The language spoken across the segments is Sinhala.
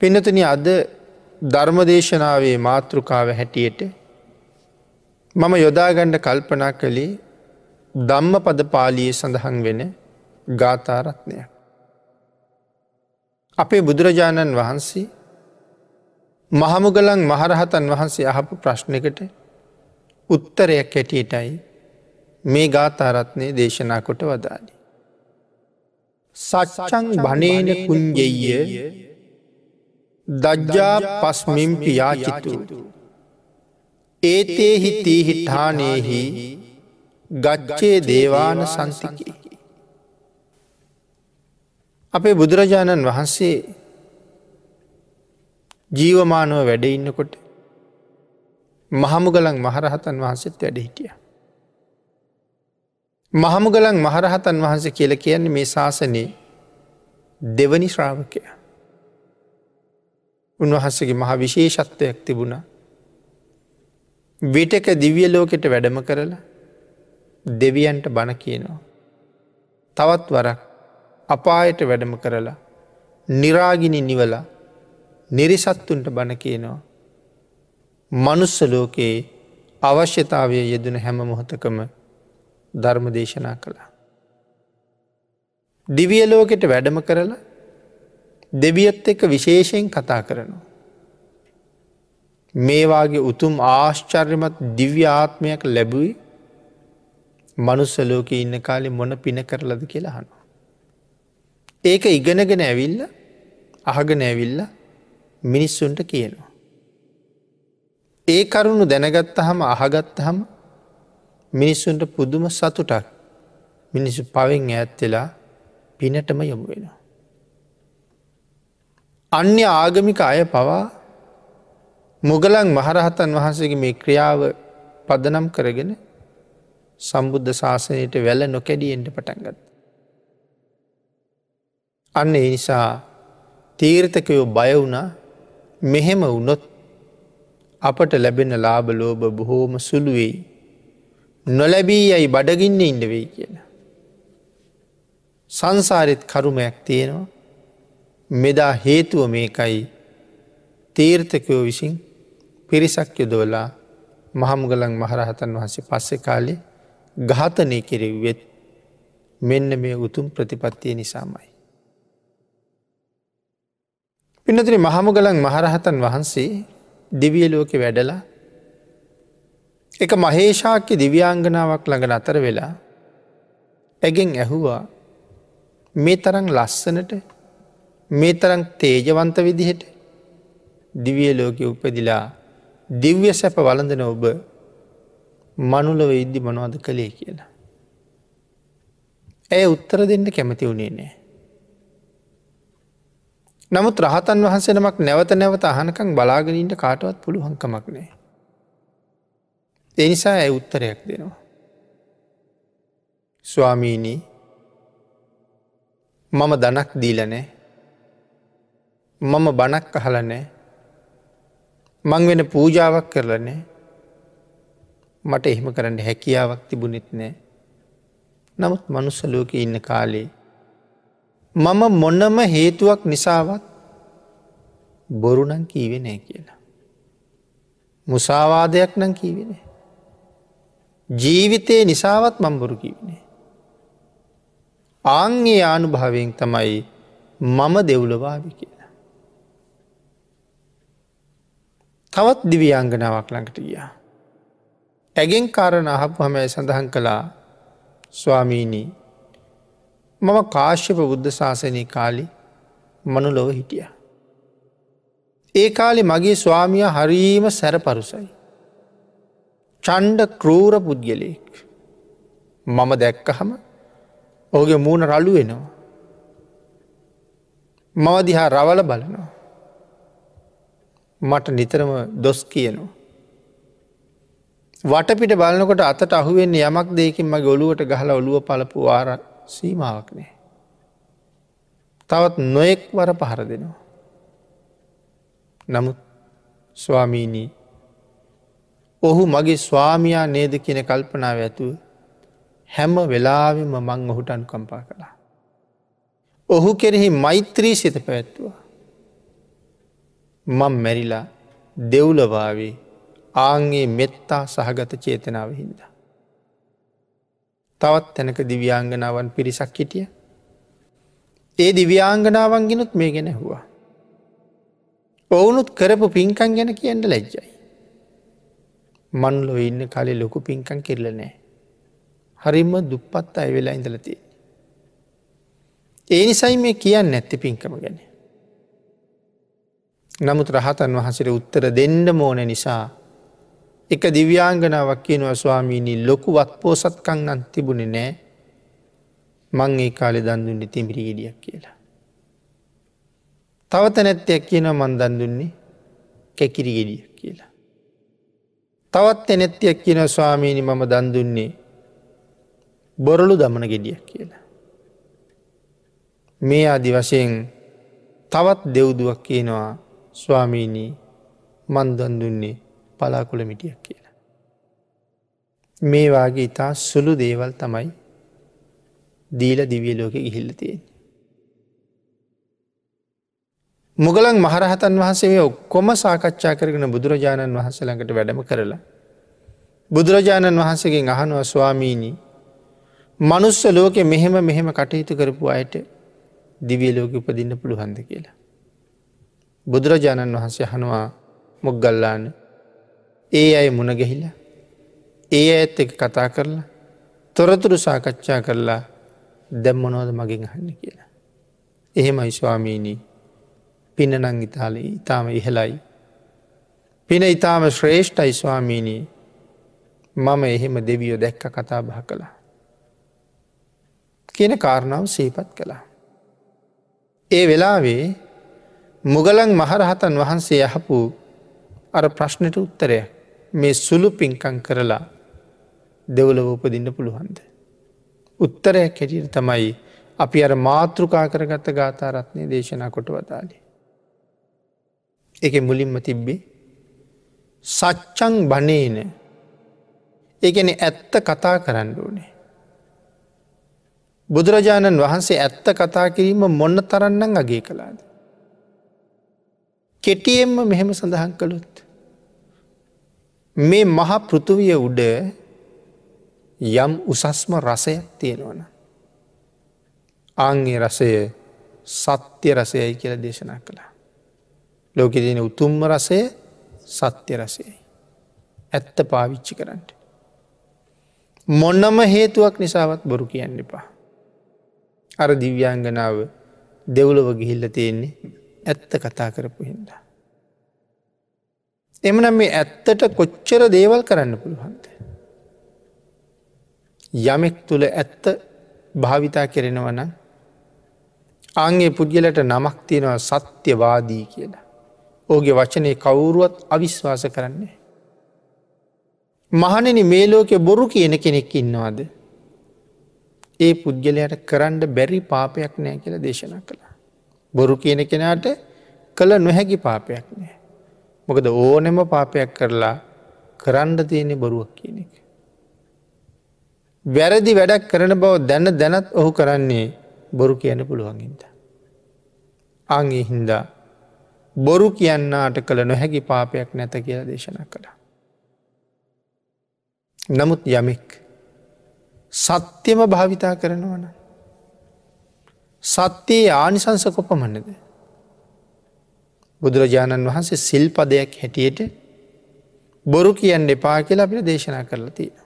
පිනතුන අද ධර්මදේශනාවේ මාතෘකාව හැටියට මම යොදාගණ්ඩ කල්පනා කළේ ධම්ම පද පාලිය සඳහන් වෙන ගාථාරත්නය. අපේ බුදුරජාණන් වහන්සේ මහමුගලන් මහරහතන් වහන්සේ අහපු ප්‍රශ්නකට උත්තරයක් හැටියටයි මේ ගාථාරත්නය දේශනා කොට වදාලි. සච්චං බනේන කුන්ජෙය දජ්ජා පස්මිම්පි යාචිතු. ඒතේහි තීහිට්ඨානයෙහි ගච්චේ දේවාන සංසිකි. අපේ බුදුරජාණන් වහන්සේ ජීවමානුව වැඩ ඉන්නකොට මහමුගලන් මහරහතන් වහන්සේත් වැඩ හිටිය. මහමුගලන් මහරහතන් වහන්සේ කියල කියන්නේ මේ ශාසනයේ දෙවනි ශ්‍රාවකය. උන්වහන්සගේ මහ විශේෂත්වයක් තිබුණ. විටක දිවිය ලෝකෙට වැඩම කරලා දෙවියන්ට බණ කියනවා. තවත් වරක් අපායට වැඩම කරලා නිරාගිනි නිවලා නිරිසත්තුන්ට බණ කියනවා. මනුස්ස ලෝකයේ අවශ්‍යතාවය යෙදෙන හැම මොහොතකම ධර්ම දේශනා කළා. දිවිය ලෝකෙට වැඩම කරලා දෙවියත් එක්ක විශේෂයෙන් කතා කරනවා. මේවාගේ උතුම් ආශ්චර්යමත් දිව්‍ය ආත්මයක් ලැබුයි මනුස්සලෝක ඉන්න කාලෙ මොන පින කරලද කියලා හනවා. ඒක ඉගෙනගෙන ඇවිල්ල අහගෙන ඇවිල්ල මිනිස්සුන්ට කියනවා. ඒ කරුණු දැනගත්ත හම අහගත්ත හම මිනිස්සුන්ට පුදුම සතුටක් මිනිස්සු පවෙන් ඇත්වෙලා පිනටම යොමු වෙනවා. අන්‍ය ආගමික අය පවා මුගලන් මහරහතන් වහන්සේගේ මේ ක්‍රියාව පදනම් කරගෙන සම්බුද්ධ ශාසනයට වැල නොකැඩියෙන්ට පටන්ගත්. අන්න ඒ නිසා තීර්ථකයෝ බය වුණා මෙහෙම වුනොත් අපට ලැබෙන ලාබ ලෝබ බොහෝම සුළුවෙයි. නොලැබී යයි බඩගින්න ඉන්න වෙයි කියලා. සංසාරෙත් කරුමයක් තියෙනවා මෙදා හේතුව මේකයි තීර්ථකයෝ විසින් පිරිසක් යොදවලා මහමුගලන් මහරහතන් වහන්සේ පස්සෙ කාලේ ගාතනය කෙරෙව්වෙත් මෙන්න මේ උතුම් ප්‍රතිපත්තිය නිසාමයි. පිනතින මහමුගලන් මහරහතන් වහන්සේ දිවිය ලෝකෙ වැඩලා එක මහේෂාක්‍ය දිව්‍යංගනාවක් ළඟ අතර වෙලා ඇගෙන් ඇහුවා මේ තරං ලස්සනට මේ තරං තේජවන්ත විදිහට දිවිය ලෝකෙ උපදිලා දිව්‍ය සැප වලඳන ඔබ මනුලව ඉද්දි මනවාද කළේ කියලා. ඇය උත්තර දෙන්න කැමති වුණේ නෑ. නමුත් රහතන් වහන්සෙනමක් නැවත නැවත අහනකං බලාගෙනීන්ට කාටවත් පුළුවන්කමක් නෑ. එනිසා ඇය උත්තරයක් දෙනවා. ස්වාමීණී මම දනක් දීලනෑ මම බණක් අහල නෑ මං වෙන පූජාවක් කරලනෑ මට එහෙම කරන්න හැකියාවක් තිබුණෙත් නෑ නමුත් මනුස්සලෝක ඉන්න කාලේ මම මොන්නම හේතුවක් නිසාවත් බොරුනං කීවෙ නෑ කියලා. මුසාවාදයක් නං කීවෙන. ජීවිතය නිසාවත් මංබොරු කිවනේ. ආංගේ ආනුභාවයෙන් තමයි මම දෙව්ලවාවි කිය. තවත් දිවියංගනාවක් ළඟට ගියා. ඇගෙන් කාරණ අහපු හමයි සඳහන් කළා ස්වාමීණී මම කාශ්‍යප බුද්ධ ශාසනය කාලි මනු ලොව හිටිය. ඒ කාලෙ මගේ ස්වාමිය හරීම සැර පරුසයි. චන්්ඩ කරූර පුද්ගලයෙක් මම දැක්කහම ඔහුගේ මූුණ රලු වෙනවා. මව දිහා රවල බලනවා. මට නිතරම දොස් කියනවා. වටපිට බලනකොට අතට අහුවෙන් යමක් දෙකින් මගේ ඔලුවට ගහල ඔලුව පලපු ආර සීමාවක් නෑ. තවත් නොයෙක් වර පහර දෙනවා. නමුත් ස්වාමීනී ඔහු මගේ ස්වාමයා නේද කියන කල්පනාව ඇතුව හැම වෙලාවෙම මං ඔහුට අනුකම්පා කළා. ඔහු කෙරෙහි මෛත්‍රී සිත පැත්තුවා. මං මැරිලා දෙව්ලවාවේ ආන්ගේ මෙත්තා සහගත චේතනාව හින්දා. තවත් තැනක දිව්‍යාංගනාවන් පිරිසක් හිටිය. ඒ දිව්‍යාංගනාවන්ගෙනුත් මේ ගෙන හවා. ඔවුනුත් කරපු පින්කන් ගැන කියන්න ලැජ්ජයි. මන්ලො ඉන්න කලේ ලොකු පින්කන් කෙරල නෑ. හරිම දුප්පත් අය වෙලා ඉඳලතිය. ඒ නිසයි මේ කියන්න ඇත්ති පින්කම ගැන. නමුත් රහතන් වහසට උත්තර දෙන්න මෝන නිසා එක දිව්‍යාංගනාවක් කියනවා ස්වාමීණී ලොකුවත් පෝසත්කං අන් තිබුණෙ නෑ මං ඒ කාලෙ දන්දුන්නේ තිමිරි ගෙඩියක් කියලා. තවත නැත්තයක් කියන මන් දන් දුන්නේ කැකිරි ගෙඩියක් කියලා. තවත් එනැත්තියක් කියන ස්වාමීණි මම දන් දුන්නේ බොරලු දමන ගෙඩියක් කියලා. මේ අදි වශයෙන් තවත් දෙව්දුවක් කියනවා ස්වාමීණී මන්දන් දුන්නේ පලාකුල මිටියක් කියලා. මේ වගේ ඉතා සුළු දේවල් තමයි දීල දිවිය ලෝක ගිහිල්ල තියෙන. මුගලන් මහරහතන් වහන්සේ ඔක්කොම සාකච්ඡා කරගෙන බුදුරජාණන් වහන්ස ළඟට වැඩම කරලා. බුදුරජාණන් වහන්සේගෙන් අහනුව ස්වාමීණී මනුස්ස ලෝකෙ මෙහෙම මෙහෙම කටයුතු කරපු අයට දිවිය ලෝක උපදින්න පුළුහන්ද කියලා. බුදුරජාණන් වහන්සේ හනවා මොක්ගල්ලාන ඒ අය මුණගෙහිලා ඒ ඇත් එක කතා කරලා තොරතුරු සාකච්ඡා කරලා දැම්මනෝද මගින් අහන්න කියලා. එහෙමයි ස්වාමීණී පිනනං ඉතාල ඉතාම ඉහලයි. පින ඉතාම ශ්‍රේෂ්ඨයි ස්වාමීණී මම එහෙම දෙවියෝ දැක්ක කතා බහ කළා. කියන කාරණාව සීපත් කළා. ඒ වෙලාවේ මුගලන් මහරහතන් වහන්සේ යහපු අර ප්‍රශ්නයට උත්තරයක් මේ සුළු පින්කං කරලා දෙවලව උපදින්න පුළුවන්ද. උත්තරයක් හැටියට තමයි අපි අර මාතෘකා කරගත්ත ගාථරත්නය දේශනා කොට වතාලි. එක මුලින්ම තිබ්බේ සච්චං බනේන ඒගැන ඇත්ත කතා කරන්න ඕනේ. බුදුරජාණන් වහන්සේ ඇත්ත කතා කිරීම මොන්න තරන්නන් අගේ කළාද. කෙටියෙන්ම මෙහෙම සඳහන් කළුත්. මේ මහා පෘතුවිය උඩ යම් උසස්ම රසයක් තියෙනවන. ආංගේ රසය සත්‍ය රසයයි කියල දේශනා කළා. ලෝකෙ තියෙන උතුම්ම රසය සත්‍ය රසයයි. ඇත්ත පාවිච්චි කරන්නට. මොන්නම හේතුවක් නිසාවත් බොරු කියන්න එපා. අර දිව්‍යංගනාව දෙව්ලව ගිහිල්ල තියෙන්නේ ඇත්ත කතා කරපු හින්දා. එමනම් මේ ඇත්තට කොච්චර දේවල් කරන්න පුළුවන්ද. යමෙක් තුළ ඇත්ත භාවිතා කෙරෙනවන අන්ගේ පුද්ගලට නමක් තියෙනවා සත්‍යවාදී කියලා. ඕගේ වචනය කවුරුවත් අවිශ්වාස කරන්නේ. මහනෙන මේ ලෝකෙ බොරු කියන කෙනෙක් ඉන්නවාද. ඒ පුද්ගලයට කරන්න බැරි පාපයක් නෑ කියල දේශනා කළා. බොරු කියන කෙනාට කළ නොහැකි පාපයක් නෑ. මොකද ඕනෙම පාපයක් කරලා කරන්න තියෙනෙ බොරුවක් කියන එක. වැරදි වැඩක් කරන බව දැන්න දැනත් ඔහු කරන්නේ බොරු කියන පුළුවන්ගින්ද. අගේ හින්දා බොරු කියන්නාට කළ නොහැකි පාපයක් නැත කියලා දේශනා කළා. නමුත් යමෙක් සත්‍යම භාවිතා කරනවන. සත්‍යයේ ආනිසංස කොපමන්නද. බුදුරජාණන් වහන්සේ සිල්පදයක් හැටියට බොරු කියන්න එපා කියලා අපිට දේශනා කරලා තියෙන.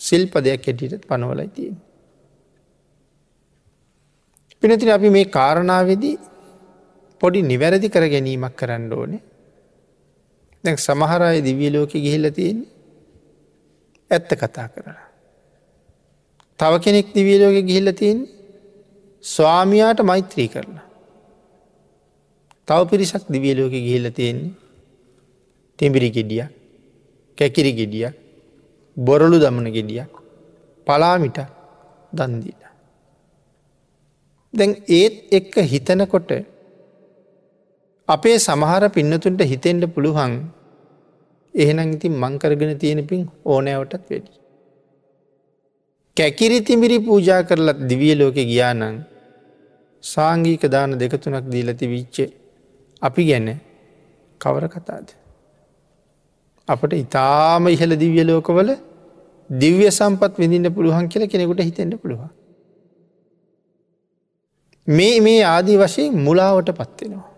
සිල්පදයක් හැටියට පනවලයි තියෙන. පිනතින අපි මේ කාරණාවදී පොඩි නිවැරදි කර ගැනීමක් කරන්න ඕනේ දැ සමහරය දිවිය ලෝක ගිහිල්ල තියෙන ඇත්ත කතා කරලා. තව කෙනෙක් දිවියලෝක ගිහිල්ල තියෙන් ස්වාමයාට මෛත්‍රී කරලා. තව පිරිසක් දිවියලෝක ගිහිල්ල තියෙන්නේ තෙමිරි ගෙඩිය කැකිරි ගෙඩිය බොරලු දමන ගෙඩියක් පලාමිට දන්දීල. දැන් ඒත් එක්ක හිතනකොට අපේ සමහර පින්නතුන්ට හිතෙන්ට පුළුවන් එහෙනම් ඉතින් මංකරගෙන තියෙන පින් ඕනෑවටත් වැඩි. කැකිරි තිමිරි පූජා කරලත් දිවිය ලෝකෙ ගියානං සාංගීක දාන දෙකතුනක් දීලති විච්චේ අපි ගැන කවර කතාද. අපට ඉතාම ඉහල දිව්‍ය ලෝකවල දිව්‍ය සම්පත් විඳින්න පුළුවන් කියල කෙනෙකුට හිතෙන්ට පුළුවන්. මේ මේ ආදී වශයෙන් මුලාවට පත්වෙනවා.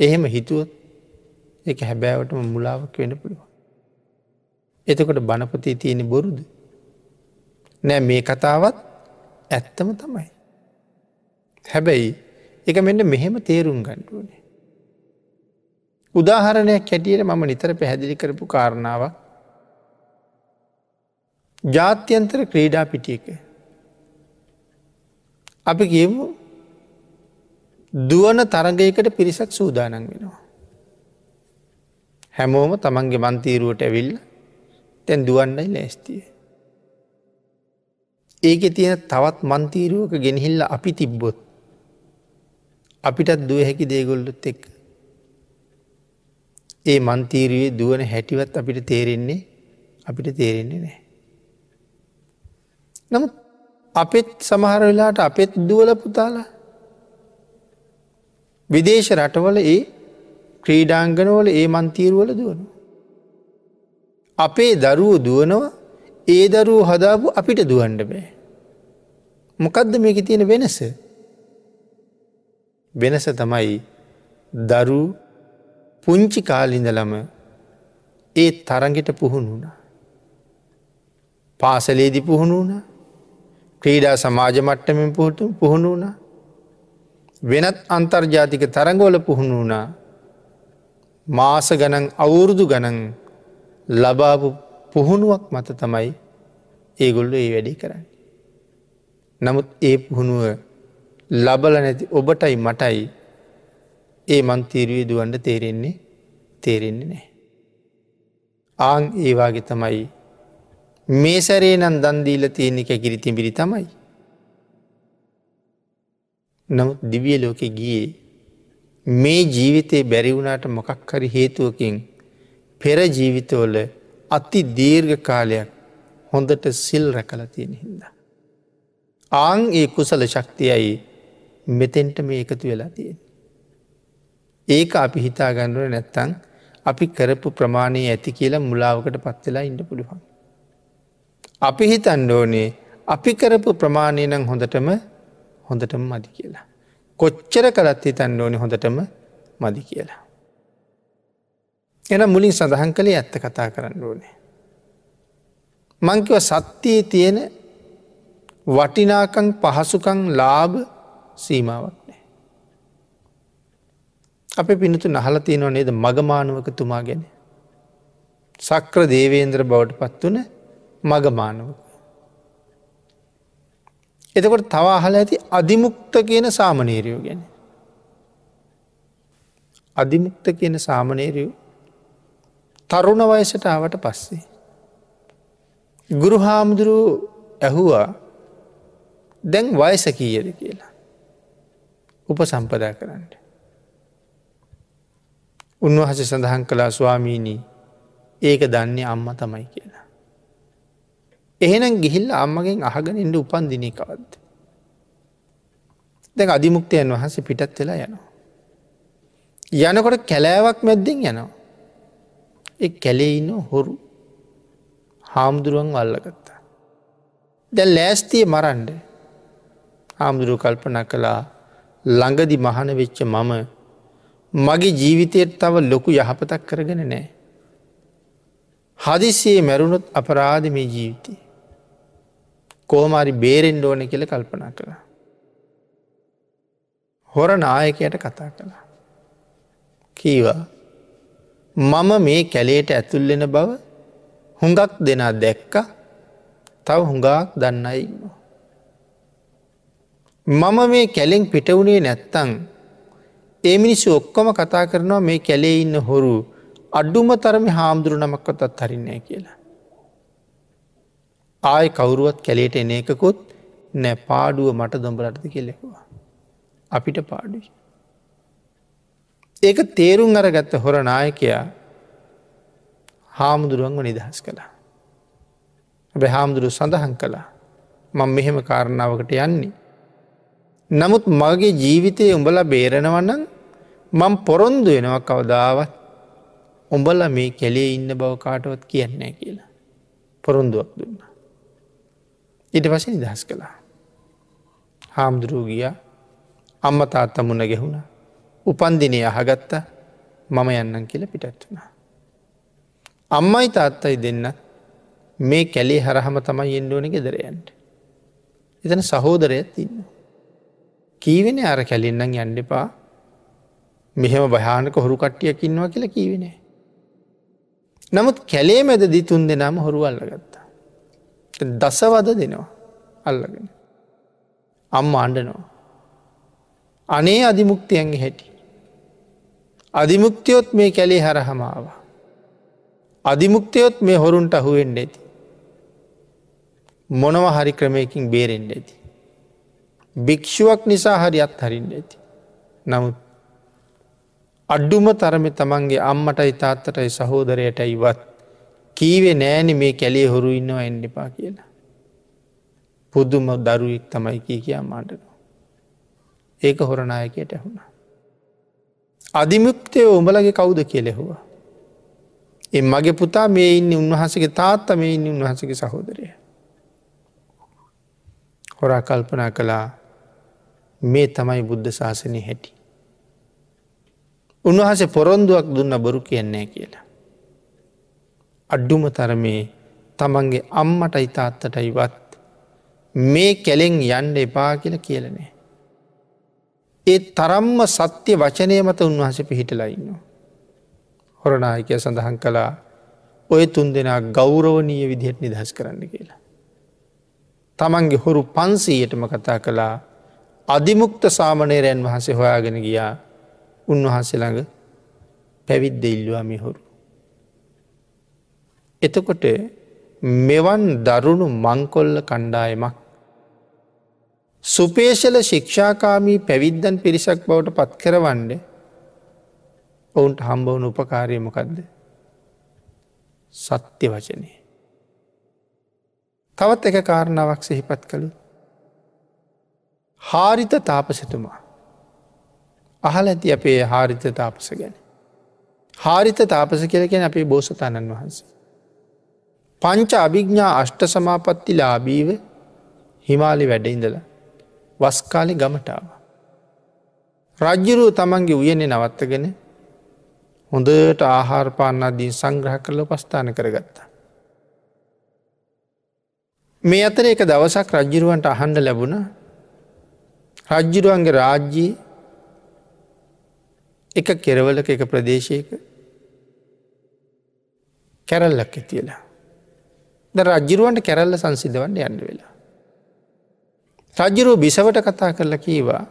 එහෙම හිතුවොත් එක හැබෑවටම මුලාවක් වෙන පුළුවන්. එතකොට බණපතී තියෙන බොරුද. නෑ මේ කතාවත් ඇත්තම තමයි. හැබැයි එක මෙන්න මෙහෙම තේරුම් ගණ්ඩුවනේ. උදාහරණයක් කැටියට මම නිතර පැහැදිලි කරපු කාරණාවක් ජාත්‍යන්තර ක්‍රීඩා පිටියක. අපි කියමු දුවන තරගයකට පිරිසක් සූදානන් වෙනවා. හැමෝම තමන්ගේ මන්තීරුවට ඇවිල්ල තැන් දුවන්නයි ලෑස්තිය. ඒක තියෙන තවත් මන්තීරුවක ගෙනහිල්ල අපි තිබ්බොත් අපිටත් දුව හැකි දේගොල්ලොත් එක්. ඒ මන්තීරුවේ දුවන හැටිවත් අපිට තේරෙන්නේ අපිට තේරෙන්නේ නෑ. නමුත් අපෙත් සමහර වෙලාට අපෙත් දුවල පුතාලා විදේශ රටවල ඒ ක්‍රීඩාංගනවල ඒ මන්තීරුවල දුවන. අපේ දරුව දුවනවා ඒ දරුව හදාපු අපිට දුවන්ඩ බෑ. මොකක්ද මේක තියෙන වෙනස. වෙනස තමයි දරු පුංචි කාලිඳලම ඒ තරගෙට පුහුණු වුණ. පාසලේදි පුහුණු වුණ ක්‍රීඩා සමාජ මට්ටමින් පුහුතු පුහුණු වුණ වෙනත් අන්තර්ජාතික තරගවල පුහුණු වුණා මාස ගනන් අවුරුදු ගනන් ලබාපු පුහුණුවක් මත තමයි ඒගොල්ල ඒ වැඩි කරන්න. නමුත් ඒ පුහුණුව ලබල නැති ඔබටයි මටයි ඒ මන්තීරුවේ දුවන්ඩ තේරෙන්නේ තේරෙන්නේ නෑ. ආං ඒවාගේ තමයි මේ සැරේ නම් දන්දීල තියෙනෙ කැකිරි තිබිරි තමයි. නමුත් දිවිය ලෝකෙ ගියේ මේ ජීවිතයේ බැරිවුණට මොකක් හරි හේතුවකින් පෙර ජීවිතවල අති දීර්ඝ කාලයක් හොඳට සිල් රැකල තියෙන හින්ද. ආං ඒ කුසල ශක්තියයි මෙතෙන්ට මේ එකතු වෙලා තියෙන. ඒක අපි හිතා ගණඩුව නැත්තං අපි කරපු ප්‍රමාණය ඇති කියලා මුලාවකට පත්වෙලා ඉන්න පුළුවන්. අපි හිතන්න ඕනේ අපි කරපු ප්‍රමාණය නම් හොඳටම හොඳටම මදි කියලා. කොච්චර කරත් හිතන්න ඕනි හොඳටම මදි කියලා. එන මුලින් සඳහන් කළේ ඇත්ත කතා කරන්න ඕනේ. මංකිව සත්‍යයේ තියෙන වටිනාකං පහසුකං ලාභ සීමාවක් නෑ. අප පිනතු නහල තියෙනවා නේද මගමානුවක තුමා ගැන. සක්‍ර දේවේන්ද්‍ර බවට පත් වන මගමානුවක. එතකොට තවාහල ඇති අධිමුක්ත කියන සාමනේරයෝ ගැන. අධිමුක්ත කියන සාමනේරයෝ තරුණ වයසට ආවට පස්සේ. ගුරු හාමුදුරුව ඇහුවා දැන් වයස කීයද කියලා. උප සම්පදා කරන්න. උන්වහස සඳහන් කලා ස්වාමීණී ඒක දන්නේ අම්ම තමයි කියලා. එහෙනම් ගිහිල්ල අම්මගෙන් අහගෙන ඉඩ උපන් දිනී කවද්ද. දැන් අධිමුක්තයන් වහන්ස පිටත් වෙලා යනවා. යනකොට කැලෑවක් මැද්දෙන් යනවා. එ කැලේ ඉන්න හොරු හාමුදුරුවන් වල්ලගත්තා. දැ ලෑස්තිය මරන්ඩ හාමුදුරුව කල්පන කළා ළඟදි මහන වෙච්ච මම මගේ ජීවිතයට තව ලොකු යහපතක් කරගෙන නෑ. හදිසියේ මැරුණොත් අපරාධ මේ ජීවිතය. කෝමාරි බේරෙන්ඩ ඕන කියල කල්පනා කළා. හොර නායකයට කතා කළා. කීවා මම මේ කැලේට ඇතුල්ලෙන බව හුඟක් දෙනා දැක්ක තව හුඟක් දන්නයි. මම මේ කැලෙෙන් පිටවුණේ නැත්තං ඒ මිනිස්සු ඔක්කොම කතා කරනවා මේ කැලේ ඉන්න හොරු අඩ්ඩුම තරම හාමුදුරු නමක්කොතත් හරින්නේ කියලා. ආය කවුරුවත් කැලේට එන එකකුත් නෑ පාඩුව මට දොඹලටද කෙලෙකවා. අපිට පාඩුයි. ඒක තේරුම් අරගත්ත හොර නායකයා හාමුදුරුවන්ව නිදහස් කළා. ඇබ හාමුදුරු සඳහන් කළා මං මෙහෙම කාරණාවකට යන්නේ. නමුත් මගේ ජීවිතය උඹලා බේරෙනවන්නන් මං පොරොන්දු වෙනවා කවදාවත් උඹල මේ කෙලේ ඉන්න බව කාටවත් කියන්නේ කියලා. පොරොන්දුවක් දුන්න. ඉට පස නිදහස් කළා. හාමුදුරූගිය අම්ම තාත්ත මුණ ගෙහුණ උපන්දිනය අහගත්ත මම යන්නන් කියල පිටත් වුණා. අම්මයි තාත්තයි දෙන්න මේ කැලේ හරහම තමයි එන්ඩෝන ගෙදරයන්ට. එතන සහෝදරයත් ඉන්න. කීවෙන අර කැලින්නම් යන්ඩපා මෙහෙම භයානක හොරු කට්ටියක් ඉන්නවා කියලා කීවෙනේ. නමුත් කැලේ මැද දිතුන් දෙනාම හොරු අල්ලගත්තා. දසවද දෙනවා අල්ලගෙන. අම්ම අන්ඩනවා. අනේ අධිමුක්තියන්ගේ හැටි. අධිමුක්තියොත් මේ කැලේ හරහමාව. අධිමුක්තියොත් මේ හොරුන්ට අහුවෙන්ඩ ඇති. මොනව හරි ක්‍රමයකින් බේරෙන්ඩ ඇති. භික්ෂුවක් නිසා හරි අත් හරින්ඩ ඇති. නමුත් අඩ්ඩුම තරම තමන්ගේ අම්මටයි තාත්තටයි සහෝදරයට ඉවත් කීවේ නෑන මේ කැලේ හොරු ඉන්නවා එන්ඩිපා කියලා. පුද්දුම දරුවෙක් තමයි කී කියා මාටනවා. ඒක හොරනායකයට ඇහුණා. අධිමුක්තය උඹලගේ කවුද කියලෙහවා. එ මගේ පුතා මේ ඉන්න උන්වහසගේ තාත්ත මේ ඉන්න උන්වහසගේ සහෝදරය. හොරා කල්පනා කළා මේ තමයි බුද්ධ ශාසනය හැටි. උන්වහස පොරොන්දුවක් දුන්න බොරු කියන්නේ කියලා. අඩ්ඩුම තරමේ තමන්ගේ අම්මට ඉතාත්තටයිවත් මේ කැලෙෙන් යන්ඩ එපා කියල කියලනේ. ඒ තරම්ම සත්‍ය වචනය මත උන්වහස පිහිටලා ඉන්නවා. හොරනායකය සඳහන් කළා ඔය තුන් දෙනා ගෞරවනීය විදිහට නිදහස් කරන්න කියලා. තමන්ගේ හොරු පන්සීයටම කතා කළා අධිමුක්ත සාමනයරයන් වහන්සේ හොයාගෙන ගියා උන්වහන්සේ ළඟ පැවිද්ද ඉල්ලවාමි හොරු. එතකොට මෙවන් දරුණු මංකොල්ල කණ්ඩායමක් සුපේශල ශික්ෂාකාමී පැවිද්දන් පිරිසක් බවට පත් කරවන්ඩ ඔවුන්ට හම්බවන උපකාරයමකක්ද සත්‍ය වචනය. තවත් එක කාරණාවක් සිහිපත් කළු. හාරිත තාපසතුමා අහල ඇති අපේ හාරිත තාපස ගැන. හාරිත තාපස කියලකෙන අපේ බෝසතාණන් වහන්සේ. පංච අභිග්ඥා අෂ්ට සමාපත්ති ලාබීව හිමාලි වැඩඉඳල වස්කාලි ගමටාව. රජ්ජුරුව තමන්ගේ උයනෙ නවත්තගෙන හොඳට ආහාරපාන්නදී සංග්‍රහ කරල පස්ථාන කරගත්තා. මේ අතර එක දවසක් රජ්ජිරුවන්ට අහන්ඩ ලැබුණ රජ්ජිරුවන්ගේ රාජ්‍යී එක කෙරවලක එක ප්‍රදේශයක කැරල්ලක් ඇතියලා. ද රජ්ජිරුවන්ට කැරල්ල සංසිද්ධවන්න යන්න වෙලා. රජ්ජුරුව බිසවට කතා කරලා කීවා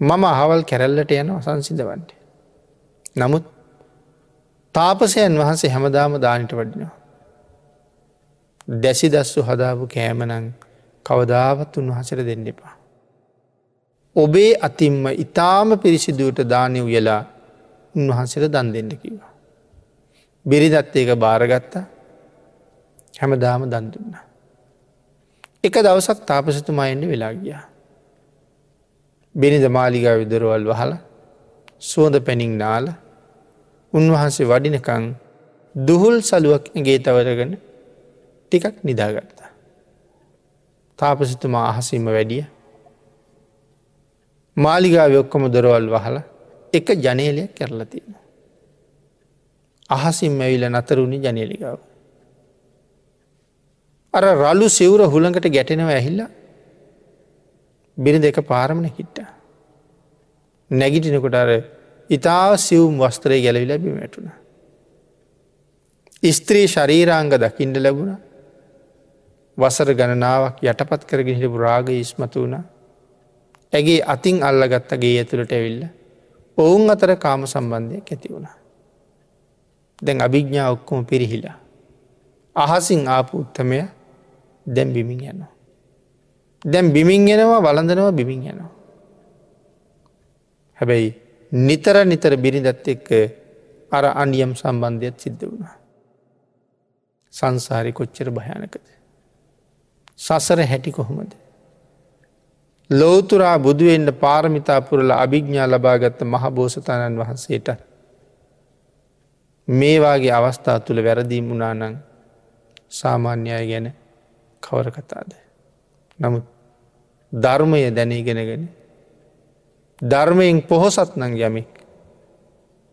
මම අහවල් කැරල්ලට යන සංසිද්ධවන්ට. නමුත් තාපසයන් වහන්සේ හැමදාම දානිට වඩිනවා. දැසි දස්සු හදාපු කෑමනං කවදාවත් උන්වහසර දෙන්න එපා. ඔබේ අතින්ම ඉතාම පිරිසිදුවට දානය උයලා උන්වහන්සේට දන් දෙන්න කිවා. බිරිදත් ඒක භාරගත්තා හැමදාම දන් දුන්න. එක දවසක් තාපසතුමායෙන්ට වෙලා ගියා. බිනිද මාලිගා විදරවල් වහල සුවඳ පැනිින් නාල උන්වහන්සේ වඩිනකං දුහුල් සලුවක් ගේ තවරගෙන ටිකක් නිදාගත්තා. තාපසිතුමා අහසීම වැඩිය මාලිගාව ඔක්කොම දොරවල් වහල එක ජනේලයක් කරලා තියෙන. අහසිම් ඇවිල නතරුණි ජනේලිකාව. අර රලු සිවුර හුළඟට ගැටෙනව ඇහිල්ලා බිරි දෙක පාරමණ හිට්ට. නැගිටිනකොට අර ඉතා සිවුම් වස්ත්‍රය ගැලවි ලැබීම ඇටුණ. ස්ත්‍රී ශරීරාංග දකිින්ට ලැබුණ වසර ගණනාවක් යටපත් කරගෙන හිටපු රාග ඉස්මතු වුණා ඇගේ අතින් අල්ලගත්තගේ ඇතුළට ඇවිල්ල ඔවුන් අතර කාම සම්බන්ධයක් ඇති වුණා. දැන් අභිග්ඥා ඔක්කොම පිරිහිලා. අහසින් ආපු උත්තමය දැම් බිමින් යනවා. දැම් බිමින් එනවා වලඳනවා බිමින් යනවා. හැබැයි නිතර නිතර බිරිඳත් එක්ක අර අනියම් සම්බන්ධයක් සිද්ධ වුණා. සංසාරි කොච්චර භයානකද. සසර හැටි කොහොමද. ලෝතුරා බුදුවෙන්ට පාරමිතාපුරල අභිග්ඥා ලබාගත්ත මහ බෝසතාණන් වහන්සේට මේවාගේ අවස්ථා තුළ වැරදීම් වුණානං සාමාන්‍යය ගැන කවර කතාද. නමුත් ධර්මය දැනීගෙනගෙන ධර්මයෙන් පොහොසත් නං යමෙක්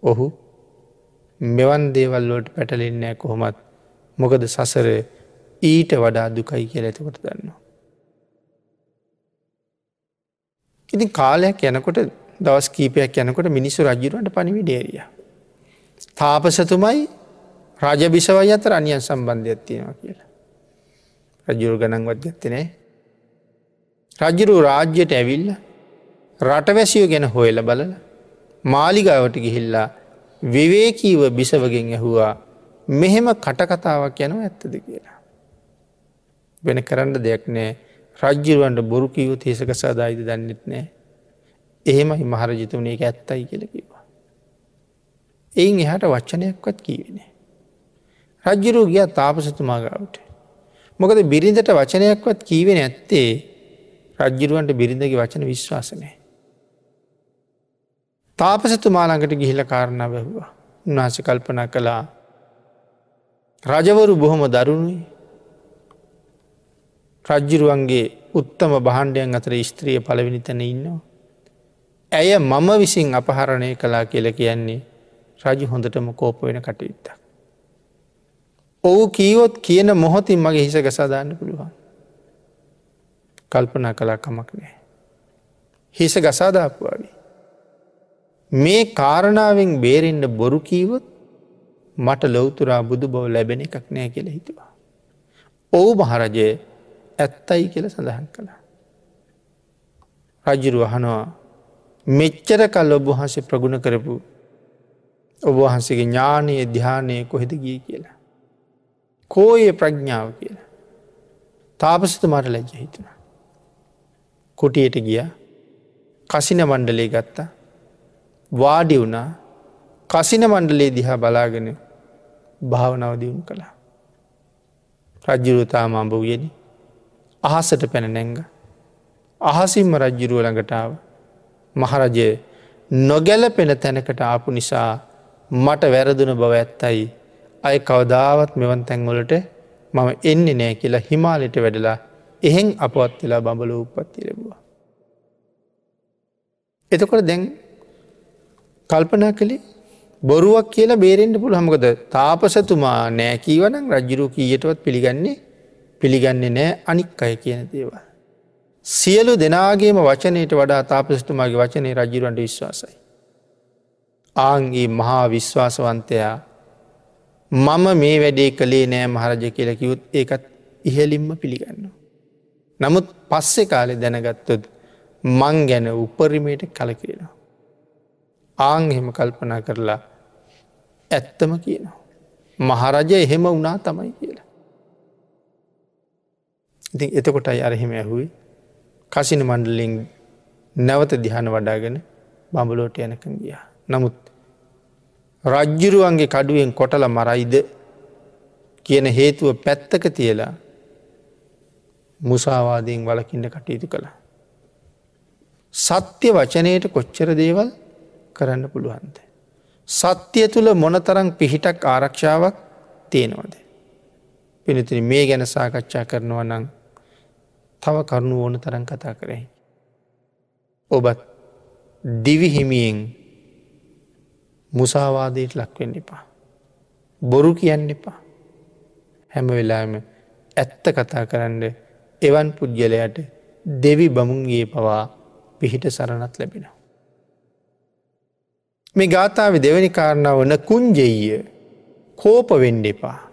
ඔහු මෙවන් දේවල්ලෝට පැටලෙන්නෑ කොහොමත් මොකද සසර ඊට වඩා දුකයි කියල ඇතකොට දන්නවා. ඉතින් කාලයක් යනකොට දවස් කීපයක් යනකොට මිනිස්සු රජරුවන්ට පනිවි ඩේරිය. තාපසතුමයි රජ බිසවයි අතර අනියන් සම්බන්ධයක් තියෙනවා කියලා. රජුරු ගණන්වත් ගත්තනේ. රජරු රාජ්‍යයට ඇවිල්ල රටවැසියෝ ගැන හොයල බලල මාලිගාවට ගිහිල්ලා විවේකීව බිසවගෙන් ඇහුවා මෙහෙම කටකතාවක් යනව ඇත්තද කියලා. වෙන කරන්න දෙයක් නෑ රජ්ජිරුවන්ට බොරු කිව තේසක සදායිද දන්නෙත් නෑ. එහෙමයි මහරජිතුනේ එක ඇත්තයි කියල කිවා. එයින් එහට වච්චනයක්වත් කීවෙනේ. රජ්ජිරූ ගිය තාපසතුමාගාවට. මොකද බිරිඳට වචනයක්වත් කීවෙන ඇත්තේ රජ්ජිරුවන්ට බිරිඳගේ වචන විශ්වාසනය. තාපසතුමාළඟට ගිහිල කාරණ බැහවා උන්නාස කල්පනා කළා රජවරු බොහොම දරුණුයි රජ්ජිරුවන්ගේ උත්තම බහන්්ඩයන් අතර ස්ත්‍රිය පලවෙනි තැන ඉන්නවා. ඇය මම විසින් අපහරණය කලා කියල කියන්නේ රජු හොඳටම කෝප වෙන කටයුත්තක්. ඔවු කීවොත් කියන මොහොතින් මගේ හිස ගසාදාන්න පුළුවන්. කල්පනා කලා කමක් නෑ. හිස ගසාදාපුවාගේ. මේ කාරණාවෙන් බේරෙන්ට බොරු කීවොත් මට ලොවතුරා බුදු බව ලැබෙන එකක් නෑ කියල හිතුවා. ඔවු මහරජය ඇත්තයි කියල සඳහන් කළා. රජුරු අහනවා මෙච්චර කල් ඔබහන්සේ ප්‍රගුණ කරපු ඔබහන්සේගේ ඥානයේ ධ්‍යානය කොහෙද ගිය කියලා. කෝය ප්‍රඥාව කියලා. තාපසත මට ලැජ්ජ හිතුණ. කුටියට ගිය කසින මණ්ඩලේ ගත්තා වාඩි වුණා කසින මණ්ඩලේ දිහා බලාගෙන භාවනාව දියුණු කළා. රජ්ජුරුතාම අඹ වයෙන අහසට පැන නැංග. අහසිම්ම රජ්ජිරුව ළඟටාව මහරජය නොගැලපෙන තැනකට ආපු නිසා මට වැරදුන බව ඇත්තයි අය කවදාවත් මෙවන් තැන්වලට මම එන්නේ නෑ කියලා හිමාලට වැඩලා එහෙන් අපවත් වෙලා බඹල උපත්ති ලැබවා. එතකොට දැන් කල්පනා කළේ බොරුවක් කියලා බේරෙන්ට පුළ හමකද තාපසතුමා නෑකීවනම් රජ්ජුරු කීයටවත් පිළිගන්නේ පිළිගන්නේ නෑ අනික් අය කියන දේවල්. සියලු දෙනාගේම වචනයට වඩා තාපස්තුමාගේ වචනය රජිරුවන්ට විශ්වාසයි. ආන්ගේ මහා විශ්වාසවන්තයා මම මේ වැඩේ කළේ නෑ මහරජ කියල කිවුත් ඒකත් ඉහලින්ම පිළිගන්න. නමුත් පස්සෙ කාලෙ දැනගත්තොත් මං ගැන උපරිමයට කලකිරෙනවා. ආං එහෙම කල්පනා කරලා ඇත්තම කියනවා. මහරජ එහෙම වුණා තමයි කියලා. ඉතින් එතකොටයි අරහෙම ඇහුයි කසින මණ්ඩලින් නැවත දිහන වඩාගෙන බඹලෝට යනකන් ගිය. නමුත් රජ්ජුරුවන්ගේ කඩුවෙන් කොටල මරයිද කියන හේතුව පැත්තක තියලා මුසාවාදයෙන් වලකින්ට කටයුතු කළ. සත්‍ය වචනයට කොච්චර දේවල් කරන්න පුළුවන්ද. සත්‍යය තුළ මොනතරං පිහිටක් ආරක්ෂාවක් තියෙනවද. පිනතින මේ ගැන සාකච්ඡා කරනවා නං තව කරුණු ඕන තරන් කතා කරයි. ඔබත් දිවිහිමියෙන් මුසාවාදයට ලක්වෙන්න එපා. බොරු කියන්න එපා. හැම වෙලාම ඇත්ත කතා කරන්න එවන් පුද්ගලයට දෙවි බමුන්ගේ පවා පිහිට සරණත් ලැබෙනවා. මේ ගාථාව දෙවැනි කාරණාව වන කුංජෙය කෝප වෙන්ඩ එපා.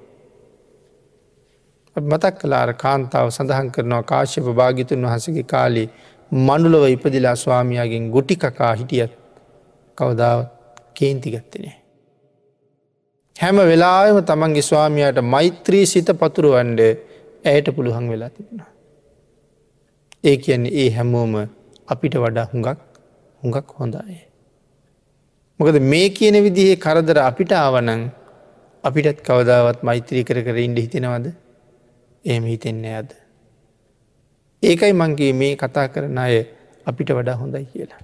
මතක් කලාර කාන්තාව සඳහන් කරනවා කාශ්‍යප භාගිතුන් වහසගේ කාලේ මනුලව ඉපදිලා ස්වාමයාගෙන් ගොටිකකා හිටියත් කවදාව කේන්තිගත්තනේ. හැම වෙලාම තමන්ගේ ස්වාමයාට මෛත්‍රී සිත පතුරුවන්ඩ ඇයට පුළුහන් වෙලා තිබුණා. ඒ කියන්නේ ඒ හැමෝම අපිට වඩා හුඟක් හුඟක් හොඳයි. මොකද මේ කියන විදිහේ කරදර අපිට ආවනං අපිටත් කවදාවත් මෛත්‍රී කර කර ඉන්ඩ හිතෙනවද එම හිතෙන්නේ අද. ඒකයි මංගේ මේ කතා කරන අය අපිට වඩා හොඳයි කියලා.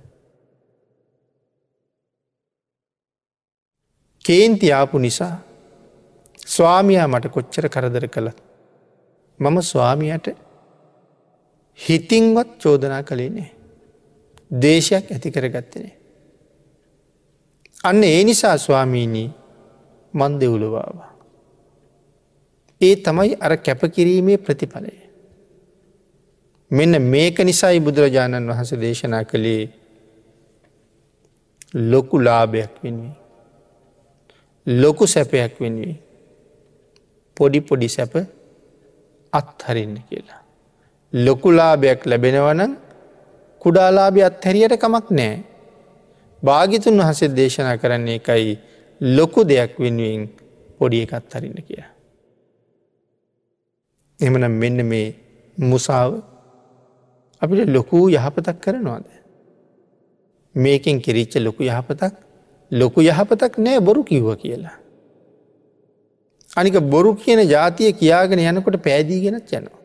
කේන්ති ආපු නිසා ස්වාමයා මට කොච්චර කරදර කළත්. මම ස්වාමියයට හිතින්වත් චෝදනා කළේ නෑ. දේශයක් ඇති කරගත්තනේ. අන්න ඒ නිසා ස්වාමීණී මන් දෙවුලවාවා. ඒ තමයි අර කැපකිරීමේ ප්‍රතිඵලය. මෙන්න මේක නිසයි බුදුරජාණන් වහස දේශනා කළේ ලොකු ලාභයක් වෙනුවේ. ලොකු සැපයක් වෙනුවේ. පොඩි පොඩි සැප අත්හරින්න කියලා. ලොකුලාභයක් ලැබෙනවනම් කුඩාලාභය අත්හැරියට කමක් නෑ. භාගිතුන් වහසේ දේශනා කරන්නේ එකයි ලොකු දෙයක් වෙනුවෙන් පොඩි එකත් හරින්න කිය. එමනම් මෙන්න මේ මුසාාව අපිට ලොකූ යහපතක් කරනවාද. මේකෙන් කිරිච්ච ලොකු යහපතක් ලොකු යහපතක් නෑ බොරු කිව්ව කියලා. අනික බොරු කියන ජාතිය කියාගෙන යනකොට පෑදීගෙනත් යනවා.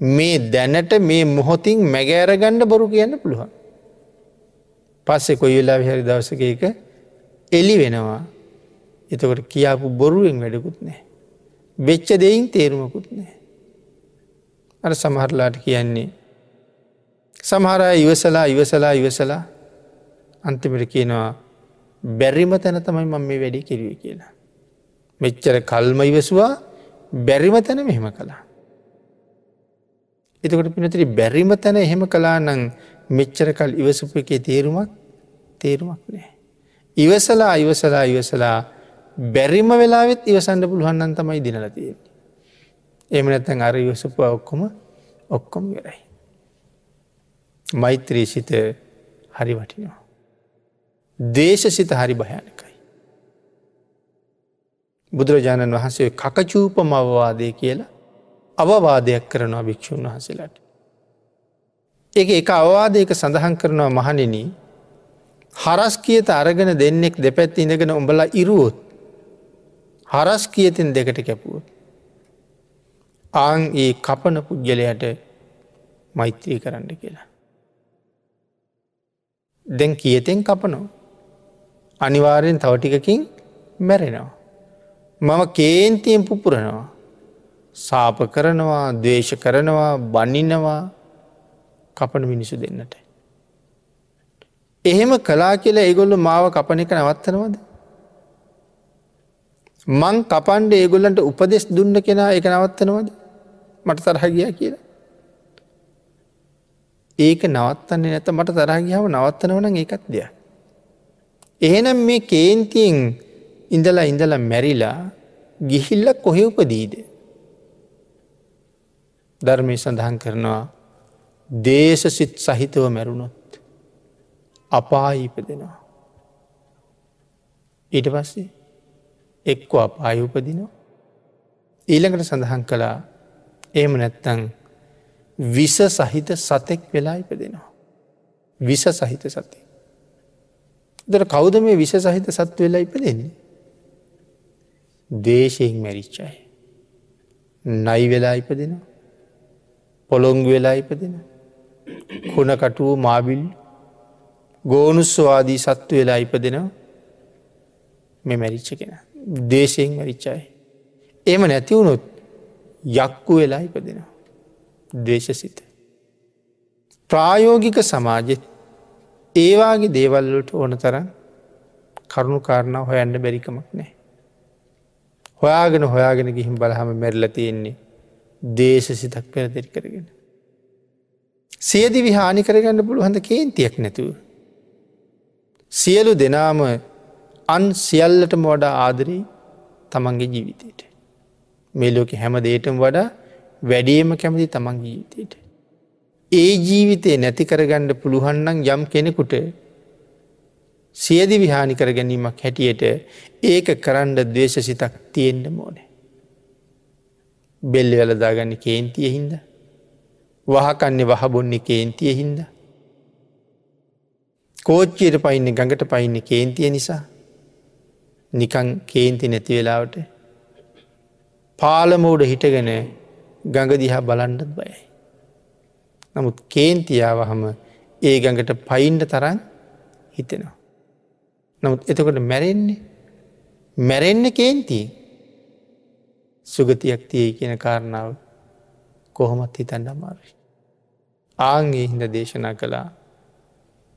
මේ දැනට මේ මොහොතින් මැගෑරගණ්ඩ බොරු කියන්න පුළුවන්. පස්සෙ කොයි වෙලා හරි දවසක එක එලි වෙනවා එතකොට කියාපු බොරුවෙන් වැඩකුත් නෑ. වෙච්ච දෙයින් තේරුමකුත් නෑ. අර සමහරලාට කියන්නේ. සමහරය ඉවසලා ඉවසලා ඉවසලා අන්තිමට කියනවා බැරිම තැන තමයි මම මේ වැඩි කිරුව කියලා. මෙච්චර කල්ම ඉවසවා බැරිම තැන මෙහෙම කළා. එතකොට පිනතරි බැරිම තැන එහෙම කලා නං මෙච්චර කල් ඉවසපු එකේ තේරුමක් තේරුමක් නෑ. ඉවසලා ඉවසලා ඉවසලා බැරිම වෙලාවෙත් ඉවසන්ඩ පුළුවන්න්න තමයි දිනලතිය. එම නැත්තැන් අර ඉවසපු ඔක්කොම ඔක්කොම වෙරයි. මෛත්‍රී සිත හරි වටිනවා. දේශ සිත හරි භයනකයි. බුදුරජාණන් වහන්සේ කකචූපම අවවාදය කියලා අවවාදයක් කරනවා භික්‍ෂූන් වහසලාට. එක එක අවවාදයක සඳහන් කරනවා මහනෙන හරස් කියත අරගෙන දෙන්නෙක් දෙපැත් ඉඳගෙන උඹලා ඉරුවොත් හරස් කියතින් දෙකට කැපුවත්. ආං ඒ කපන පුද්ගලයට මෛත්‍රී කරන්න කියලා. දැන් කියතෙන් කපනෝ. අනිවාරයෙන් තවටිකකින් මැරෙනවා. මම කේන්තියෙන් පුපුරනවා. සාප කරනවා දේශ කරනවා බනිනවා කපන මිනිසු දෙන්නට. එහෙම කලා කියලා ඒගොල්ල මාව කපන එක නවත්තනවද. මං කපන්ඩ ඒගොල්ලන්ට උපදෙස් දුන්න කෙනා එක නවත්තනවද මට තරහගිය කියලා. ඒක නවත්තන්නේ නැත මට තරහගියාව නවත්තනවන ඒකත් දෙයක්. එහෙනම් මේ කේන්තියෙන් ඉඳලා ඉඳලා මැරිලා ගිහිල්ලක් කොහෙ උපදීද. ධර්මය සඳහන් කරනවා දේශ සිත් සහිතව මැරුණොත් අපායි ඉපදෙනවා. ඊට පස්සේ එක්ක අපාය උපදිනවා. ඊළඟට සඳහන් කළා ඒම නැත්තං විස සහිත සතෙක් වෙලා ඉපදෙනවා. විස සහිත සතේ. දර කෞද මේ විස සහිත සත්ව වෙලා ඉපදෙන්නේ. දේශයෙන් මැරිච්චයි. නයි වෙලා ඉපදෙනවා. පොළොංගු වෙලා ඉපදෙන. කුණකටුව මාබිල් ගෝනුස්වාදී සත්තු වෙලා ඉපදෙනවා මෙ මැරිච්ච කෙන. දේශයෙන් මැරිච්චයි. එම නැතිවුණොත් යක්කු වෙලා ඉපදෙනවා. දේශසිත. ප්‍රායෝගික සමාජෙත් ඒවාගේ දේවල්ලට ඕන තරම් කරුණු කාරණාව හොයන්න බැරිකමක් නෑ. හොයාගෙන හොයාගෙන ගිහිම් බලහම මැරල තියෙන්නේ දේශ සිතක් පෙරදිරි කරගෙන. සියදි විහානි කරගන්න පුළුවහඳ කේන්තියක් නැතුව. සියලු දෙනාම අන් සියල්ලටම වඩා ආදරී තමන්ගේ ජීවිතයට. මේලෝක හැම දේටම වඩා වැඩියම කැමති තමන් ජීවිතයට. ඒ ජීවිතය නැති කරගණ්ඩ පුළුවන්නන් යම් කෙනෙකුට සියදි විහානි කර ගැනීමක් හැටියට ඒක කරන්න දේශ සිතක් තියෙන්ට මෝනේ. බෙල්ලි වලදාගන්න කේන්තිය හින්ද. වහකන්නේ වහබොන්නේ කේන්තිය හින්ද. කෝච්චයට පයින්න ගඟට පයින්න කේන්තිය නිසා නිකං කේන්ති නැති වෙලාවට පාලමෝඩ හිටගෙන ගඟ දිහා බලන්ඩත් බයයි. නමුත් කේන්තියාවහම ඒ ගඟට පයින්ඩ තරන් හිතෙනවා. නමුත් එතකොට මැරෙන්නේ මැරෙන්න කේන්තිී සුගතියක් තියයි කියන කාරණාව කොහොමත් හිතන්න අමාරුයි. ආංගේ හිද දේශනා කළා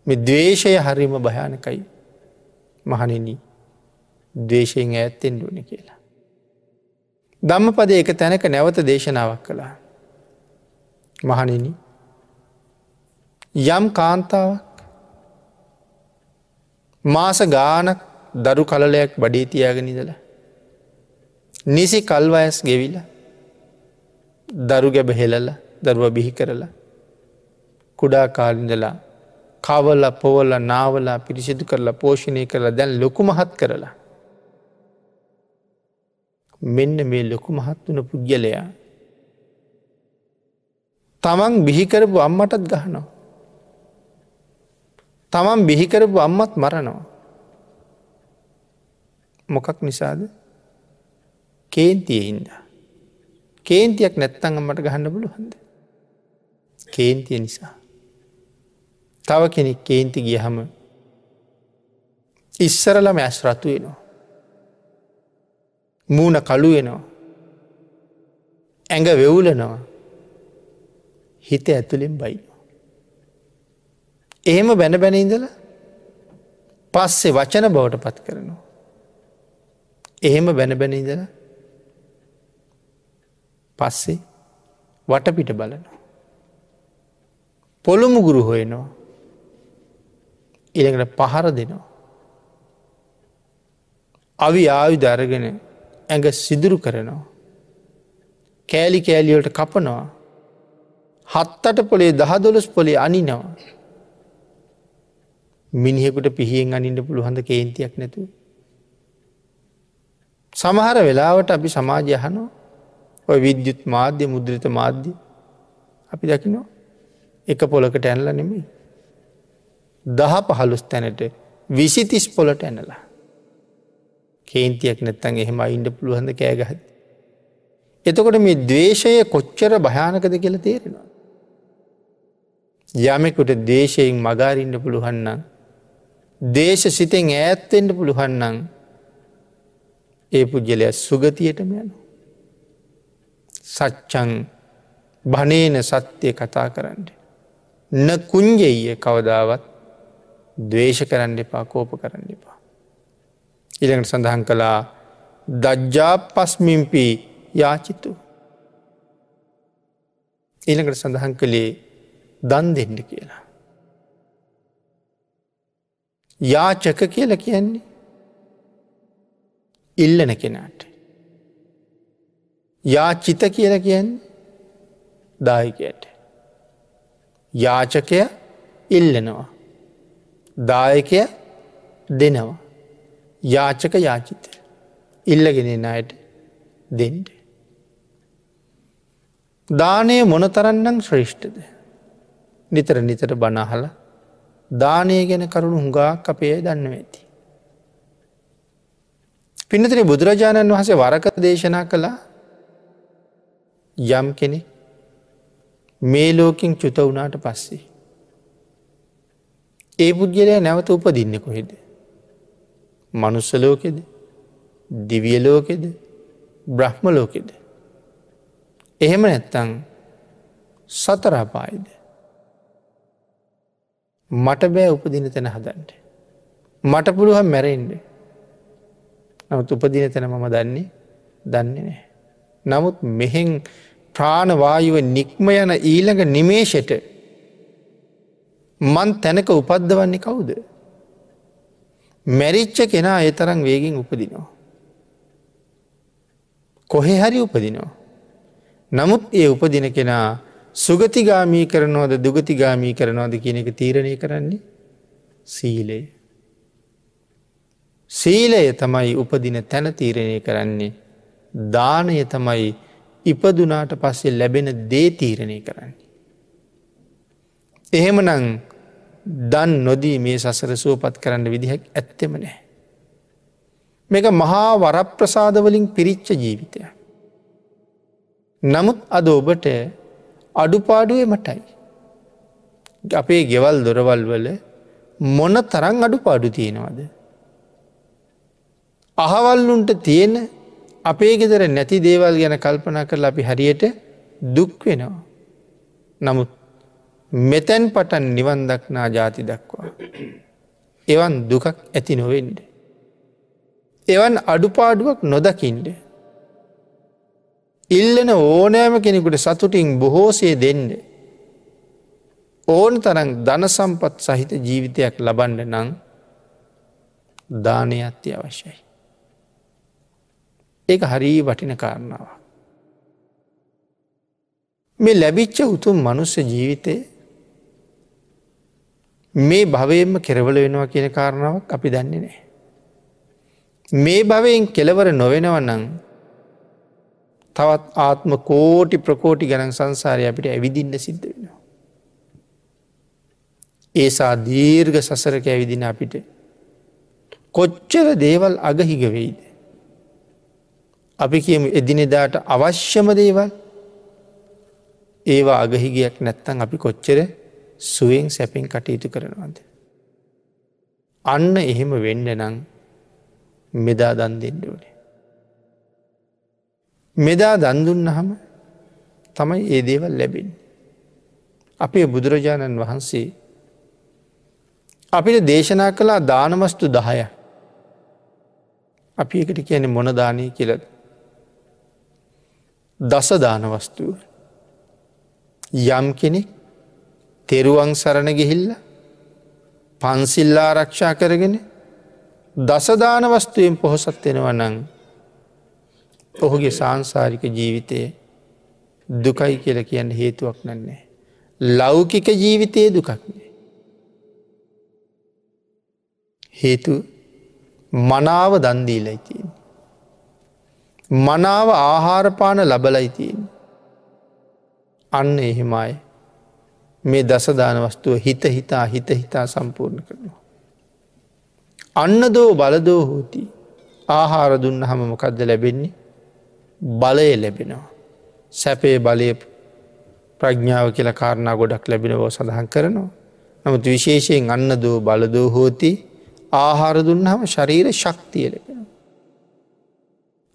මෙ දවේශය හරිම භයානකයි මහනින දවේශයෙන් ඇත්තෙන් දුවන කියලා. ධම්ම පද එක තැනක නැවත දේශනාවක් කළා. මහනිනි යම් කාන්තාවක් මාස ගානක් දරු කලලයක් බඩේ තියාගෙනනිදල. නිසි කල්වයස් ගෙවිල දරු ගැබ හෙලල දරුව බිහි කරලා කුඩා කාලින්දලා කවල්ල පොවල්ල නාවලා පිරිසිදු කරලා පෝෂණය කරලා දැන් ලොකු මහත් කරලා. මෙන්න මේ ලොකු මහත් වන පුද්ගලයා. තමන් බිහිකරපු අම්මටත් ගහනවා. තමන් බිහිකරපු අම්මත් මරනවා. මොකක් නිසාද කේන්තිය හින්ද. කේන්තියක් නැත්තං අම්මට ගහන්න පුළුවන්ද. කේන්තිය නිසා. තව කෙනෙක් කේන්ති ගියහම ඉස්සරලම ඇස් රතු වෙනවා. මූුණ කළු වෙනවා. ඇඟ වෙවුලනවා හිත ඇතුළෙන් බයිනවා. එහෙම බැන බැනඉඳල පස්සේ වචන බවට පත් කරනවා. එහෙම බැන බැනඉඳල පස්සේ වටපිට බලනවා. පොළොමුගුරු හොයනවා ඉළඟට පහර දෙනවා. අවි ආයු දරගෙන ඇඟ සිදුරු කරනවා. කෑලි කෑලිවලට කපනවා. හත්තට පොලේ දහදොලස් පොලේ අනිනවා. මිනිහෙකුට පිහියෙන් අනින්න පුළුහඳ කේන්තියක් නැතු. සමහර වෙලාවට අපි සමාජය හනෝ ඔය විද්‍යුත් මාධ්‍ය මුද්‍රිත මාධ්‍ය අපි දකිනවා එක පොලකට ඇනල නෙමේ දහ පහළුස් තැනට විසිතිස් පොලට ඇනලා. කේන්තියක් නැත්තන් එහෙම ඉන්ඩ පුළුවහඳ කෑගහත්. එතකොට මේ දවේශය කොච්චර භයානකද කියල තේරෙනවා. යමෙකුට දේශයෙන් මගාරින්න පුළුවන්නම් දේශ සිතෙන් ඈත්තෙන්ට පුළුවන්නම් ඒ පුද්ගලය සුගතියටම යනු. සච්චං බනේන සත්‍යය කතා කරන්න. න කුංජෙය කවදාවත් දවේශ කරන්න එපා කෝප කරන්න එපා. ඉළඟට සඳහන් කළා දජ්ජා පස්මිම්පි යාචිතු. ඊළඟට සඳහන් කළේ දන් දෙන්න කියලා. යාචක කියල කියන්නේ ඉල්ලන කෙනාට. යාචිත කියල කියන්නේ දායකයට. යාචකය ඉල්ලනවා. දායකය දෙනවා. යාචක යාචිත. ඉල්ලගෙන අයට දෙන්ට. දානය මොනතරන්නම් ශ්‍රේෂ්ඨද. නිතර නිතර බනහල දානය ගැන කරුණු හුඟාක් අපේ දන්න ඇති. පිනතන බුදුරජාණන් වහසේ වරක දේශනා කළා යම් කෙනෙ මේ ලෝකින් චුත වුණාට පස්සේ. ඒ පුද්ගලය නැවත උපදින්න කොහෙද. මනුස්සලෝකෙද දිවියලෝකෙද බ්‍රහ්ම ලෝකෙද. එහෙම නැත්තං සතරාපායිද. මට බෑ උපදින තැන හදන්ට. මට පුළුවන් මැරෙන්ඩ. නමුත් උපදින තැන මම දන්නේ දන්නේ නෑ. නමුත් මෙහෙන් ප්‍රාණවායුව නික්ම යන ඊළඟ නිමේෂයට මන් තැනක උපද්ධවන්නේ කවුද. මැරිච්ච කෙනා ඒ තරම් වේගෙන් උපදිනවා. කොහෙ හරි උපදිනවා. නමුත් ඒ උපදින කෙනා සුගතිගාමී කරනවද දුගතිගාමී කරනවාද කියන එක තීරණය කරන්නේ සීලේ. සීලය තමයි උපදින තැන තීරණය කරන්නේ දානය තමයි ඉපදුනාට පස්සේ ලැබෙන දේ තීරණය කරන්නේ. එහෙමනං දන් නොදී මේ සසර සුවපත් කරන්න විදිහක් ඇත්තෙම නෑ. මේක මහා වරප්‍රසාදවලින් පිරිච්ච ජීවිතය. නමුත් අද ඔබට අඩුපාඩුවේ මටයි. අපේ ගෙවල් දොරවල් වල මොන තරං අඩු පාඩු තියෙනවද. අහවල්ලුන්ට තියෙන අපේ ගෙදර නැති දේවල් ගැන කල්පනා කරලා අපි හරියට දුක් වෙනවා. නමුත් මෙතැන් පටන් නිවන් දක්නා ජාති දක්වා. එවන් දුකක් ඇති නොවෙන්ඩ. එවන් අඩුපාඩුවක් නොදකින්ට. ඉල්ලන ඕනෑම කෙනෙකුට සතුටින් බොහෝසේ දෙන්න. ඕන තරම් ධනසම්පත් සහිත ජීවිතයක් ලබන්ඩ නං දානය අත්‍ය අවශ්‍යයි. ඒක හරී වටින කාරණාව. මේ ලැබිච්ච උතුම් මනුස්ස ජීවිතය මේ භවයෙන්ම කෙරවල වෙනවා කියන කාරණාවක් අපි දන්නේ නෑ. මේ භවයෙන් කෙලවර නොවෙනව නං තවත් ආත්ම කෝටි ප්‍රකෝටි ගණන් සංසාරය අපිට ඇවිදින්න සිද්ධ වෙනවා. ඒසා දීර්ග සසරක ඇවිදින අපිට කොච්චර දේවල් අගහිගවෙයිද. අපි කියමු එදිනෙදාට අවශ්‍යම දේවල් ඒවා අගහිගයක් නැත්තන් අපි කොච්චර සුවෙන් සැපෙන් කටයුතු කරනවද. අන්න එහෙම වෙන්න නං මෙදා දන් දෙන්න ඕනේ. මෙදා දන්දුන්න හම තමයි ඒ දේවල් ලැබෙන්. අපේ බුදුරජාණන් වහන්සේ අපිට දේශනා කළා දානමස්තු දහය අපි එකට කියන මොනදානය කියලද. දස දානවස්තුව යම් කෙනෙක් තෙරුවන් සරණ ගිහිල්ල පන්සිල්ලා ආරක්ෂා කරගෙන දසදාන වස්තුවෙන් පොහොසත් වෙනව නං ඔහුගේ සංසාරික ජීවිතය දුකයි කියල කියන්න හේතුවක් නන්නේ. ලෞකික ජීවිතය දුකක්නේ. හේතු මනාව දන්දීලයිතින්. මනාව ආහාරපාන ලබලයිතින්. අන්න එහෙමයි මේ දසදාන වස්තුව හිත හිතා හිත හිතා සම්පූර්ණ කරනවා. අන්න දෝ බලදෝ හෝති ආහාර දුන්න හම මොකක්ද ලැබෙන්නේ බලය ලැබෙනවා. සැපේ බලය ප්‍රඥාව කියල කාරණා ගොඩක් ලැබෙනවෝ සඳහන් කරනවා. නමුත් විශේෂයෙන් අන්න දෝ බලදෝ හෝති ආහාර දුන්නහම ශරීර ශක්තිය ලැබෙන.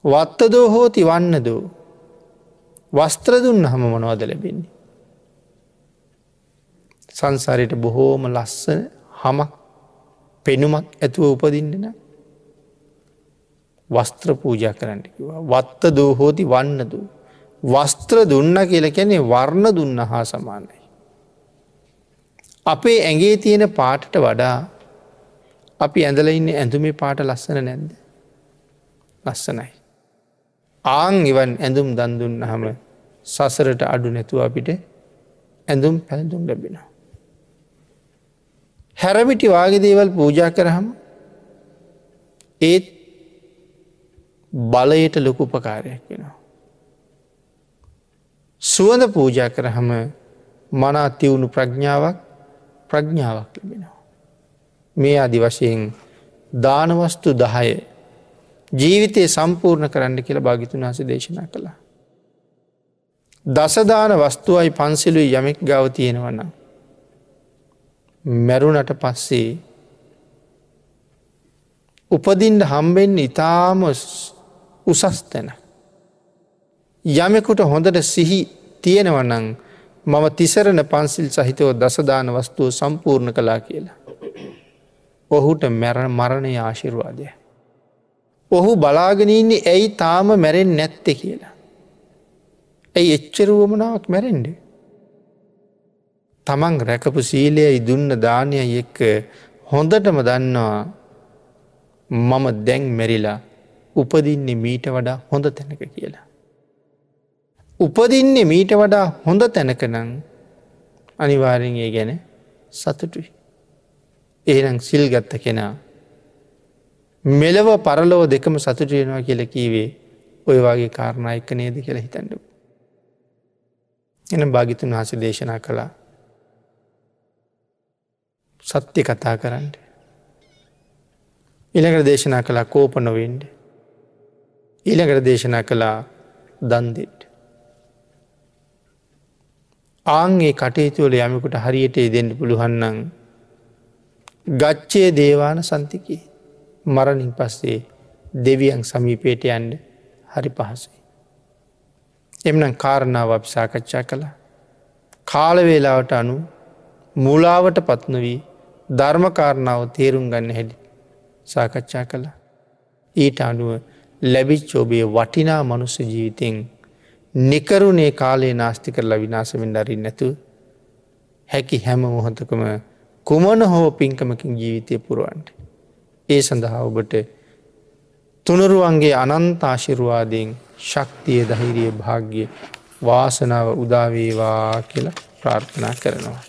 වත්තදෝ හෝති වන්න දෝ වස්ත්‍ර දුන්න හම මොනවද ලැබෙන්නේ. සංසාරයට බොහෝම ලස්සන හමක් පෙනුමක් ඇතුව උපදින්නන වස්ත්‍ර පූජ කරන්නකිවා වත්ත දූහෝති වන්න දූ. වස්ත්‍ර දුන්න කියල කැනෙ වර්ණ දුන්න හා සමානයි. අපේ ඇගේ තියෙන පාටට වඩා අපි ඇඳල ඉන්න ඇඳුමේ පාට ලස්සන නැද්ද. ලස්සනයි. ආං ඉවන් ඇඳුම් දන්දුන්න හම සසරට අඩු නැතුව අපිට ඇඳුම් පැළඳුම් ලැබෙනවා. හැරමිටි වාගේ දේවල් පූජා කරහම ඒත් බලයට ලොකු උපකාරයක් වෙනවා. සුවඳ පූජා කරහම මනා තිවුණු ප්‍රඥාවක් ප්‍රඥාවක් ලැබෙනවා. මේ අදි වශයෙන් දානවස්තු දහය ජීවිතය සම්පූර්ණ කරන්න කියලා භාගිතුන් හස දේශනා කළා. දසදාන වස්තුවයි පන්සිලුයි යමෙක් ගව තියෙනවන්න. මැරුණට පස්සේ උපදින්ට හම්බෙන් ඉතාම උසස් තැන. යමෙකුට හොඳට සිහි තියෙනවනං මම තිසරණ පන්සිල් සහිතව දසදාන වස්තුව සම්පූර්ණ කලා කියලා. ඔහුට මැර මරණය ආශිර්වාදය. ඔහු බලාගෙනන්නේ ඇයි තාම මැරෙන් නැත්තෙ කියලා. ඇයි එච්චරුවමනාවක් මැරෙන්ඩේ. තමන් රැකපු සීලයයි දුන්න දානය එක්ක හොඳටම දන්නවා මම දැන් මෙරිලා උපදින්නේ මීට වඩා හොඳ තැනක කියලා. උපදින්නේ මීට වඩා හොඳ තැනකනං අනිවාරෙන්ගේ ගැන සතුටුයි. ඒනම් සිල් ගත්ත කෙනා. මෙලව පරලෝ දෙකම සතුටයෙනවා කියල කීවේ ඔය වගේ කාරණා එක්ක නේද කියලා හිතැඩු. එන භාගිතුන් හස දේශනා කළා සත්‍ය කතා කරන්න. ඉළඟට දේශනා කලා කෝප නොවෙන්ඩ. ඊළඟට දේශනා කළා දන්දෙට්. ආන්ගේ කටයුතුවල යමකුට හරියට දෙන්න පුළුවන්නන් ගච්චේ දේවාන සන්තිකි මරණින් පස්සේ දෙවියන් සමීපයට යන්ඩ හරි පහසුයි. එමනම් කාරණාව අපි සාකච්ඡා කළා. කාලවේලාවට අනු මුලාවට පත්නවී ධර්මකාරණාව තේරුම් ගන්න හැඩි සාකච්ඡා කළා. ඊට අනුව ලැබිච්චෝබේ වටිනා මනුස්ස ජීවිතෙන් නිකරුණේ කාලේ නාස්ති කරලා විනාසමෙන් දරින් නැතු හැකි හැම මොහොතකම කුමන හෝ පින්කමකින් ජීවිතය පුරුවන්ට. ඒ සඳහා ඔබට තුනරුවන්ගේ අනන්තාශිරවාදයෙන් ශක්තිය දහිරිය භාග්‍ය වාසනාව උදාවේවා කියලා ප්‍රාර්ථනා කරනවා.